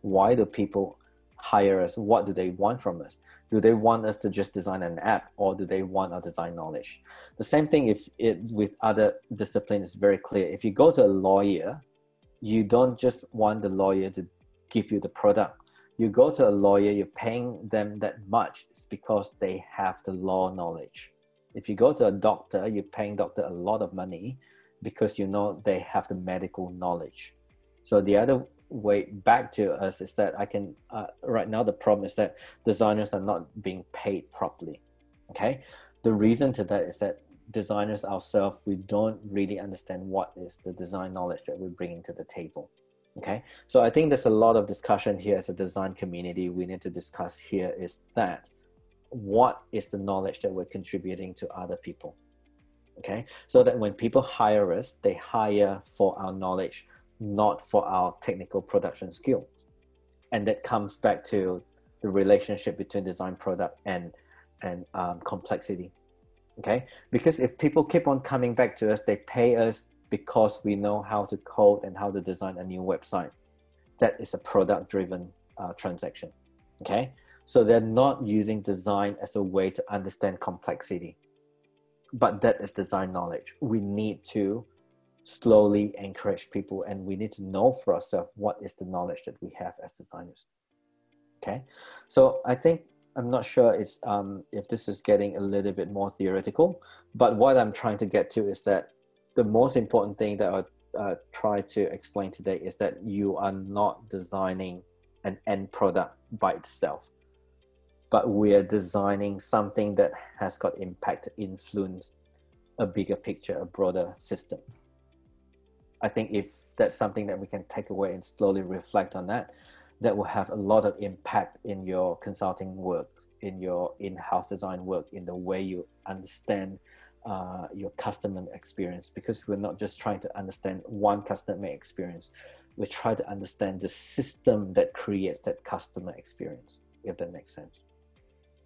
Why do people hire us, what do they want from us? Do they want us to just design an app or do they want our design knowledge? The same thing if it with other disciplines is very clear. If you go to a lawyer, you don't just want the lawyer to give you the product. You go to a lawyer, you're paying them that much. It's because they have the law knowledge. If you go to a doctor, you're paying doctor a lot of money because you know they have the medical knowledge. So the other way back to us is that I can uh, right now the problem is that designers are not being paid properly. Okay, the reason to that is that designers ourselves we don't really understand what is the design knowledge that we're bringing to the table. Okay, so I think there's a lot of discussion here as a design community we need to discuss here is that what is the knowledge that we're contributing to other people okay so that when people hire us they hire for our knowledge not for our technical production skills and that comes back to the relationship between design product and and um, complexity okay? Because if people keep on coming back to us they pay us because we know how to code and how to design a new website. That is a product driven uh, transaction okay? So they're not using design as a way to understand complexity but that is design knowledge. We need to slowly encourage people and we need to know for ourselves what is the knowledge that we have as designers. Okay? So i think i'm not sure it's um, if this is getting a little bit more theoretical but what i'm trying to get to is that the most important thing that i uh, try to explain today is that you are not designing an end product by itself but we're designing something that has got impact influence a bigger picture a broader system I think if that's something that we can take away and slowly reflect on that, that will have a lot of impact in your consulting work, in your in-house design work, in the way you understand uh, your customer experience. Because we're not just trying to understand one customer experience, we try to understand the system that creates that customer experience. If that makes sense.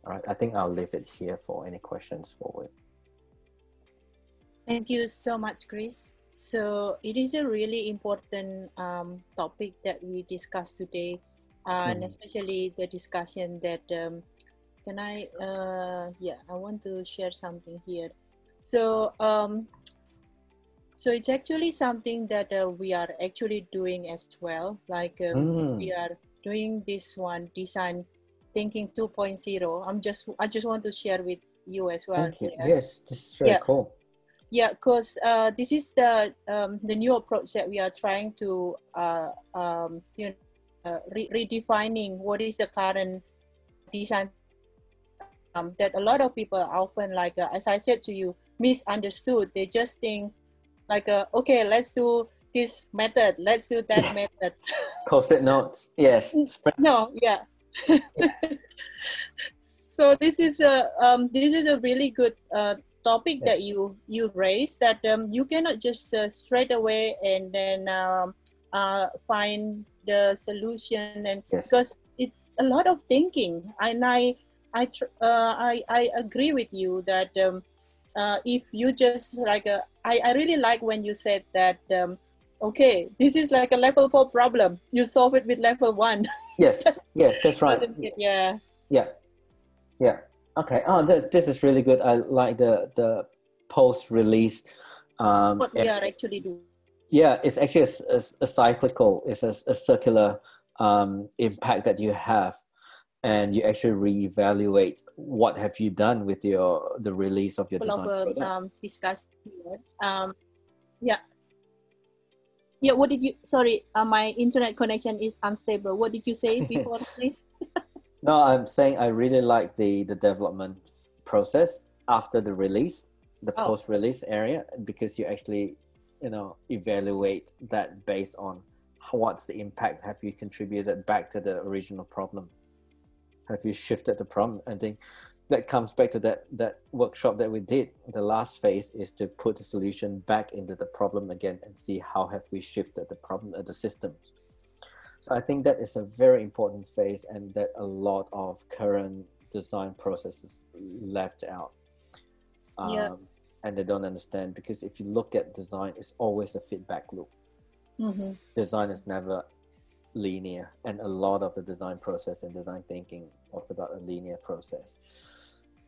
All right, I think I'll leave it here for any questions forward. Thank you so much, Chris. So it is a really important um, topic that we discussed today, uh, and Mm. especially the discussion that um, can I? Uh, yeah, I want to share something here. So um, so it's actually something that uh, we are actually doing as well. Like um, Mm. we are doing this one design thinking 2.0. I'm just I just want to share with you as well. Thank you. Yes, this is very Yeah. cool. Yeah, because uh, this is the um, the new approach that we are trying to uh, um, you know uh, re- redefining what is the current design um, that a lot of people are often like uh, as I said to you misunderstood. They just think like uh, okay, let's do this method, let's do that method. Post-it notes. Yes. Spread. No, yeah. so this is a um, this is a really good uh, topic that you you raised that um, you cannot just uh, straight away and then um, uh, find the solution and Yes. because it's a lot of thinking and I I tr- uh, I, I agree with you that um, uh, if you just like a, I, I really like when you said that um, okay this is like a level four problem you solve it with level one Yes. Yes, that's right. yeah Yeah, yeah. Okay. Oh, this this is really good. I like the the post release. Um, what we are actually doing yeah, it's actually a a cyclical. It's a circular um, impact that you have, and you actually reevaluate what have you done with your the release of your design product. um, discuss here. Um, yeah. Yeah, what did you? Sorry, uh, my internet connection is unstable. What did you say before, please? No, I'm saying I really like the the development process after the release, the Oh. post release area, because you actually, you know, evaluate that based on what's the impact. Have you contributed back to the original problem? Have you shifted the problem? I think that comes back to that that workshop that we did. The last phase is to put the solution back into the problem again and see how have we shifted the problem of the systems. So I think that is a very important phase, and that a lot of current design processes left out. Um, Yeah. And they don't understand because if you look at design, it's always a feedback loop. Mm-hmm. Design is never linear, and a lot of the design process and design thinking talks about a linear process.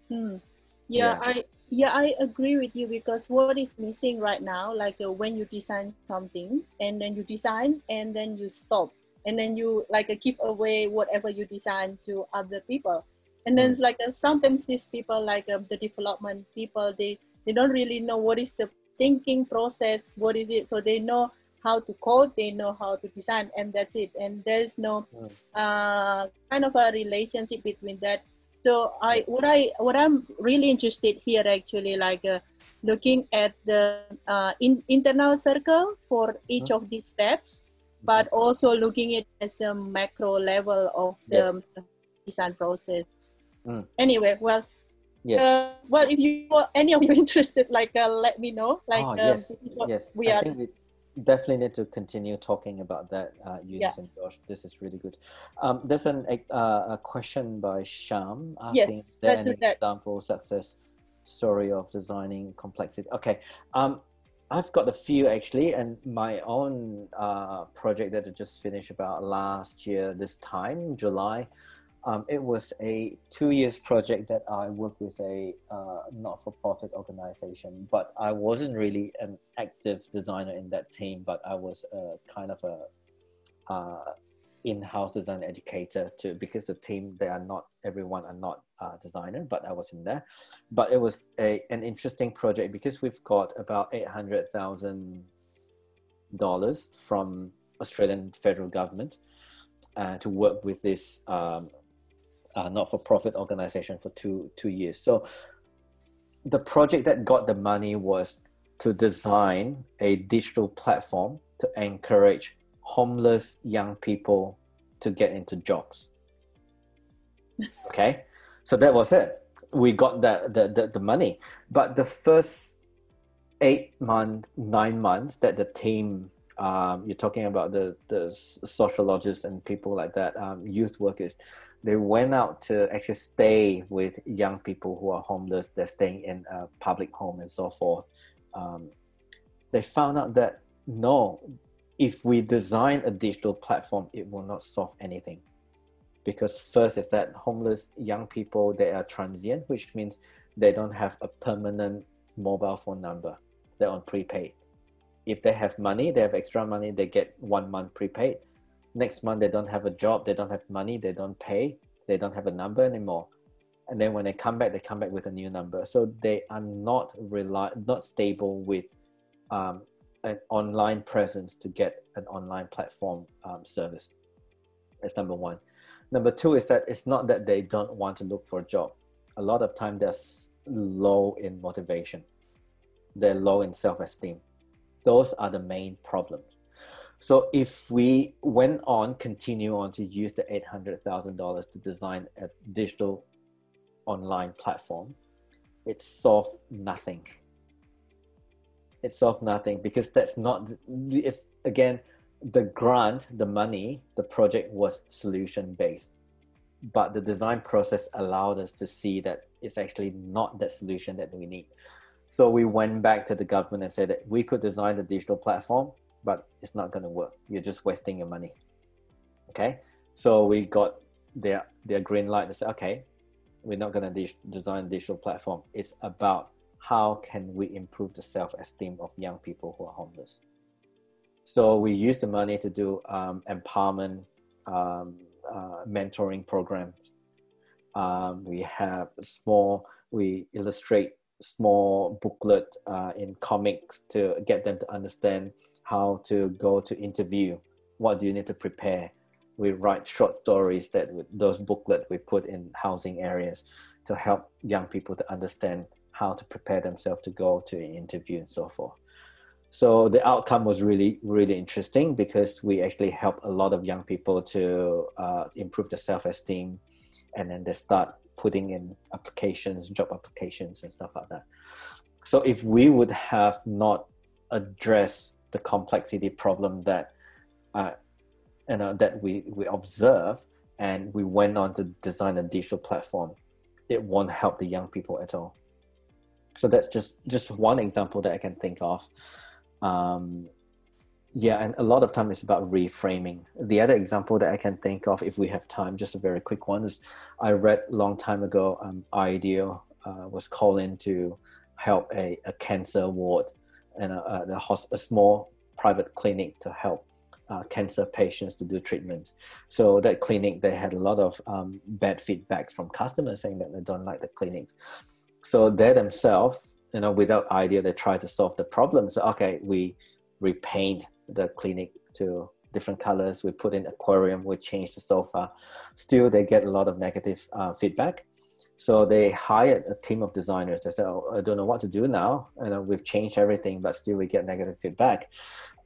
Hmm. Yeah, Yeah. I yeah I agree with you because what is missing right now, like uh, when you design something and then you design and then you stop and then you like uh, give away whatever you design to other people, and then Mm. it's like uh, sometimes these people like um, the development people they they don't really know what is the thinking process, what is it, so they know how to code, they know how to design, and that's it. And there's no Mm. uh, kind of a relationship between that so i what i what i'm really interested here actually like uh, looking at the uh, in, internal circle for each of these steps but also looking at as the macro level of the Yes. design process Mm. Anyway, well, Yes. uh, well, if you any of you interested, like uh, let me know. Like oh, um, yes. Yes. we I are. think we definitely need to continue talking about that, uh, Eunice and Josh. This is really good. Um, there's an, a, uh, a question by Sham asking, there an example success story of designing complexity? Okay. Um, I've got a few actually, and my own uh, project that I just finished about last year, this time, July. Um, it was a two years project that I worked with a uh, not for profit organization, but I wasn't really an active designer in that team, but I was a kind of a uh, in-house design educator too, because the team they are not everyone are not uh, designer, but I was in there. But it was a an interesting project because we've got about eight hundred thousand dollars from Australian federal government uh, to work with this um, uh, not-for-profit organization for two two years. So the project that got the money was to design a digital platform to encourage homeless young people to get into jobs. Okay, so that was it. We got that the, the, the money, but the first eight months, nine months that the team, um, you're talking about the the sociologists and people like that, um, youth workers, they went out to actually stay with young people who are homeless. They're staying in a public home and so forth. Um, they found out that no, if we design a digital platform, it will not solve anything. Because first is that homeless young people they are transient, which means they don't have a permanent mobile phone number. They're on prepaid. If they have money, they have extra money, they get one month prepaid. Next month they don't have a job, they don't have money, they don't pay, they don't have a number anymore. And then when they come back, they come back with a new number. So they are not rely not stable with um, an online presence to get an online platform um, service. That's number one. Number two is that it's not that they don't want to look for a job. A lot of time they're low in motivation. They're low in self-esteem. Those are the main problems. So if we went on, continue on to use the eight hundred thousand dollars to design a digital online platform, it solved nothing it solved nothing because that's not it's again the grant the money the project was solution based but the design process allowed us to see that it's actually not the solution that we need. So we went back to the government and said that we could design the digital platform but it's not going to work. You're just wasting your money. Okay? So we got their their green light to say okay we're not going to de- design a digital platform. It's about how can we improve the self-esteem of young people who are homeless? So we use the money to do um, empowerment um, uh, mentoring programs. Um, we have small we illustrate small booklet uh, in comics to get them to understand how to go to interview. What do you need to prepare? We write short stories that with those booklet we put in housing areas to help young people to understand how to prepare themselves to go to an interview and so forth. So the outcome was really, really interesting because we actually help a lot of young people to uh, improve their self-esteem, and then they start putting in applications, job applications, and stuff like that. So if we would have not addressed the complexity problem that, uh, you know, that we we observe, and we went on to design a digital platform, it won't help the young people at all so that's just just one example that i can think of um, yeah and a lot of time it's about reframing the other example that i can think of if we have time just a very quick one is i read a long time ago um, IDEO uh, was called in to help a, a cancer ward and a, a, a, a small private clinic to help uh, cancer patients to do treatments. So that clinic, they had a lot of um, bad feedbacks from customers saying that they don't like the clinics. So they themselves, you know, without idea, they try to solve the problem. So okay, we repaint the clinic to different colors. We put in aquarium. We change the sofa. Still, they get a lot of negative uh, feedback. So they hired a team of designers. They said, oh, "I don't know what to do now. You know, we've changed everything, but still we get negative feedback."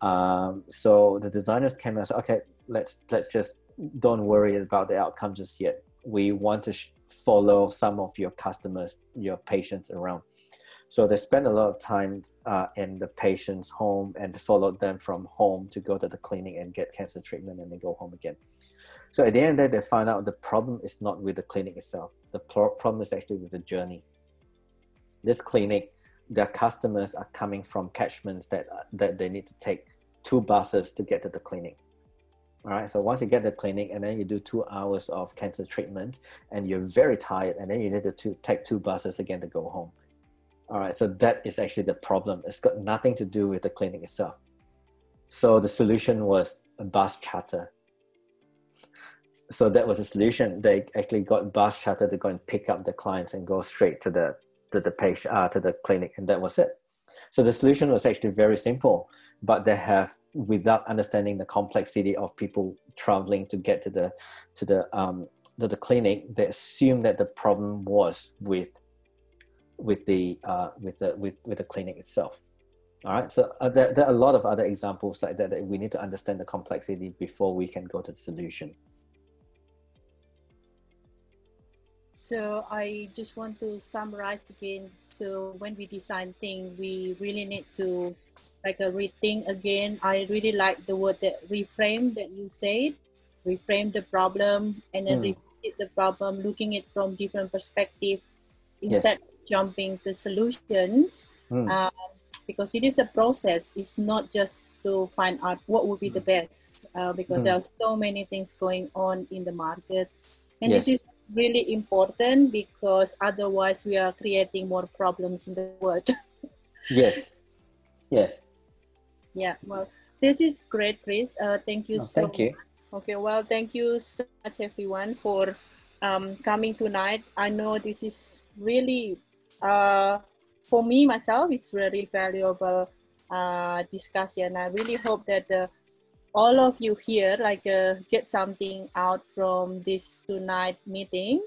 Um, so the designers came and said, "Okay, let's let's just don't worry about the outcome just yet. We want to sh- follow some of your customers, your patients around. So they spend a lot of time uh, in the patient's home and follow them from home to go to the clinic and get cancer treatment and then go home again. So at the end of the day, they find out the problem is not with the clinic itself. The pro- problem is actually with the journey. This clinic, their customers are coming from catchments that that they need to take two buses to get to the clinic. All right. So once you get the clinic and then you do two hours of cancer treatment and you're very tired and then you need to take two buses again to go home. All right. So that is actually the problem. It's got nothing to do with the clinic itself. So the solution was a bus charter. So that was a solution. They actually got bus charter to go and pick up the clients and go straight to the to the patient uh, to the clinic, and that was it. So the solution was actually very simple, but they have without understanding the complexity of people traveling to get to the to the um to the clinic they assume that the problem was with with the uh with the with, with the clinic itself. All right so uh, there, there are a lot of other examples like that that we need to understand the complexity before we can go to the solution So I just want to summarize again. So when we design things, we really need to like a rethink again. I really like the word that reframe that you said. Reframe the problem and then Mm. repeat the problem, looking it from different perspective instead of jumping to solutions. Mm. Um, because it is a process. It's not just to find out what would be the best. Uh, because Mm. there are so many things going on in the market, and Yes. this is really important because otherwise we are creating more problems in the world. yes yes Yeah, well, this is great, Chris. Uh, thank you No, so thank you Okay, well, thank you so much, everyone, for um, coming tonight. I know this is really, uh, for me myself, it's very valuable uh, discussion. I really hope that uh, all of you here like uh, get something out from this tonight meeting.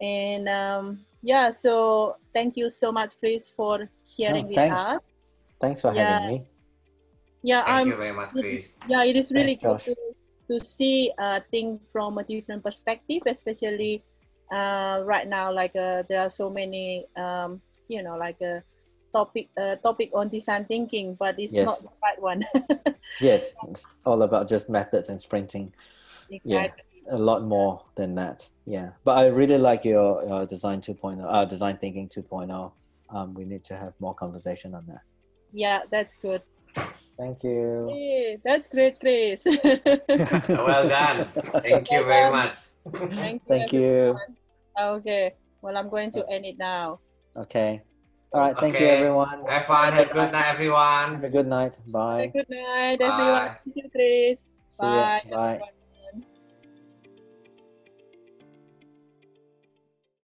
And um, yeah, so thank you so much, Chris, for sharing with thanks. us. thanks for Yeah. having me Yeah, Thank I'm you very much, Chris. yeah it is really Thanks, good to, to see uh things from a different perspective especially uh right now like uh, there are so many um you know like a topic uh, topic on design thinking but it's Yes. not the right one. Yes it's all about just methods and sprinting. Yeah. exactly. a lot more than that. Yeah but i really like your, your design 2.0 uh, design thinking 2.0 um, we need to have more conversation on that. Yeah that's good. Thank you. Hey, that's great chris. Well done. Thank you very much. thank you, thank you. okay well i'm going to end it now. okay all right thank you everyone Have fun. Have a good night, everyone. have a good night bye good night everyone Bye. thank you chris See ya. bye bye everyone.